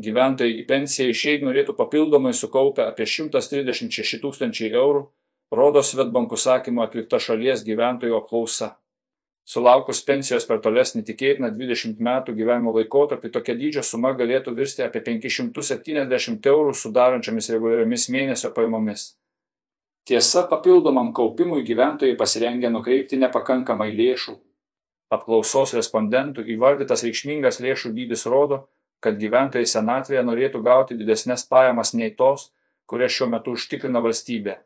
Gyventojai į pensiją išeiti norėtų papildomai sukaupę apie 136 tūkstančiai eurų, rodo Svetbank užsakymu atlikta šalies gyventojų apklausa. Sulaukus pensijos per tolesnį tikėtiną 20 metų gyvenimo laikotarpį tokia dydžio suma galėtų virsti apie 570 eurų sudarančiamis reguliariomis mėnesio pajamomis. Tiesa, papildomam kaupimui gyventojai pasirengę nukreipti nepakankamai lėšų. Apklausos respondentų įvardytas reikšmingas lėšų dydis rodo, kad gyventojai senatvėje norėtų gauti didesnės pajamas nei tos, kurias šiuo metu užtikrina valstybė.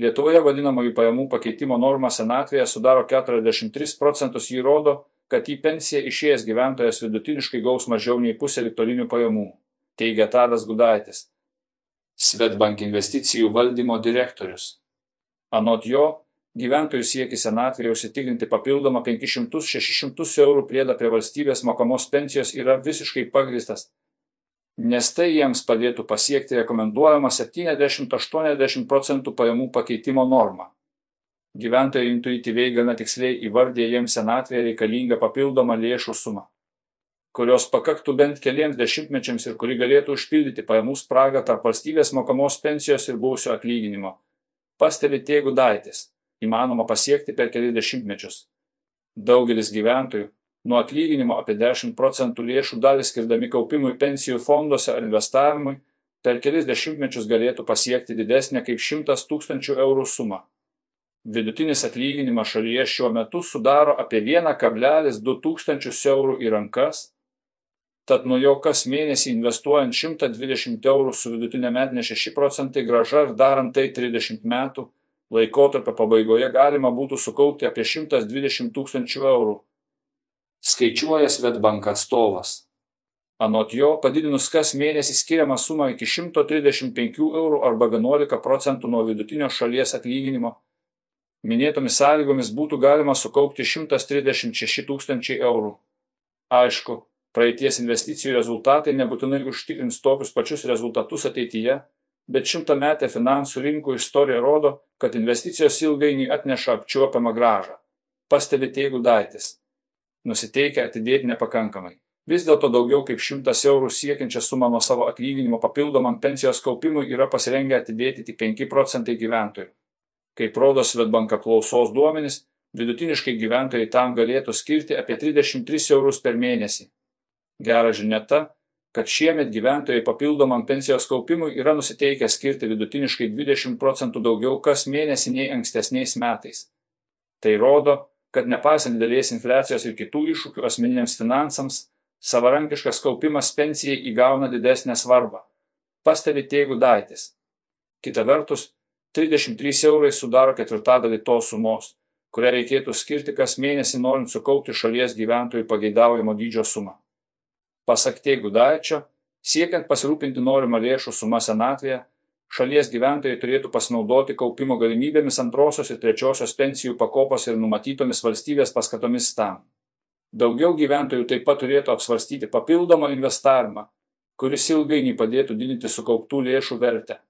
Lietuvoje vadinamųjų pajamų pakeitimo norma senatvėje sudaro 43 procentus, jį rodo, kad į pensiją išėjęs gyventojas vidutiniškai gaus mažiau nei pusę liktorinių pajamų, teigia Tadas Gudaitis, Svetbank investicijų valdymo direktorius. Anot jo, gyventojų siekis senatvėje užsitikrinti papildomą 500-600 eurų priedą prie valstybės mokamos pensijos yra visiškai pagristas nes tai jiems padėtų pasiekti rekomenduojamą 70-80 procentų pajamų pakeitimo normą. Gyventojai intuityviai gana tiksliai įvardė jiems senatvėje reikalingą papildomą lėšų sumą, kurios pakaktų bent keliems dešimtmečiams ir kuri galėtų užpildyti pajamų spragą tarp valstybės mokamos pensijos ir buvusio atlyginimo. Pastebi tėgų daitis, įmanoma pasiekti per kelias dešimtmečius. Daugelis gyventojų, nuo atlyginimo apie 10 procentų lėšų dalį skirdami kaupimui pensijų fonduose ar investavimui, per kelis dešimtmečius galėtų pasiekti didesnę kaip 100 tūkstančių eurų sumą. Vidutinis atlyginimas šalyje šiuo metu sudaro apie 1,2 tūkstančius eurų į rankas, tad nuo jo kas mėnesį investuojant 120 eurų su vidutinė metinė 6 procentai graža ir darant tai 30 metų, laikotarpio pabaigoje galima būtų sukaupti apie 120 tūkstančių eurų skaičiuoja Svetbank atstovas. Anot jo, padidinus kas mėnesį skiriamą sumą iki 135 eurų arba 11 procentų nuo vidutinio šalies atlyginimo, minėtomis sąlygomis būtų galima sukaupti 136 tūkstančiai eurų. Aišku, praeities investicijų rezultatai nebūtinai užtikrins tokius pačius rezultatus ateityje, bet šimtametė finansų rinkų istorija rodo, kad investicijos ilgainiui atneša apčiuopiamą gražą. Pastebi Teigų Daitis nusiteikę atidėti nepakankamai. Vis dėlto daugiau kaip šimtas eurų siekiančią sumą nuo savo atlyginimo papildomam pensijos kaupimui yra pasirengę atidėti tik 5 procentai gyventojų. Kaip rodo Svetbank apklausos duomenys, vidutiniškai gyventojai tam galėtų skirti apie 33 eurus per mėnesį. Gera žinia ta, kad šiemet gyventojai papildomam pensijos kaupimui yra nusiteikę skirti vidutiniškai 20 procentų daugiau kas mėnesį nei ankstesniais metais. Tai rodo, kad nepaisant didelės infliacijos ir kitų iššūkių asmeniniams finansams, savarankiškas kaupimas pensijai įgauna didesnę svarbą. Pastebi tėgų daitis. Kita vertus, 33 eurai sudaro ketvirtadalį tos sumos, kurią reikėtų skirti kas mėnesį norint sukaupti šalies gyventojų pageidaujamo dydžio sumą. Pasak tėgų daičio, siekiant pasirūpinti norimą lėšų sumą senatvėje, šalies gyventojai turėtų pasinaudoti kaupimo galimybėmis antrosios ir trečiosios pensijų pakopos ir numatytomis valstybės paskatomis tam. Daugiau gyventojų taip pat turėtų apsvarstyti papildomą investavimą, kuris ilgainiui padėtų didinti sukauptų lėšų vertę.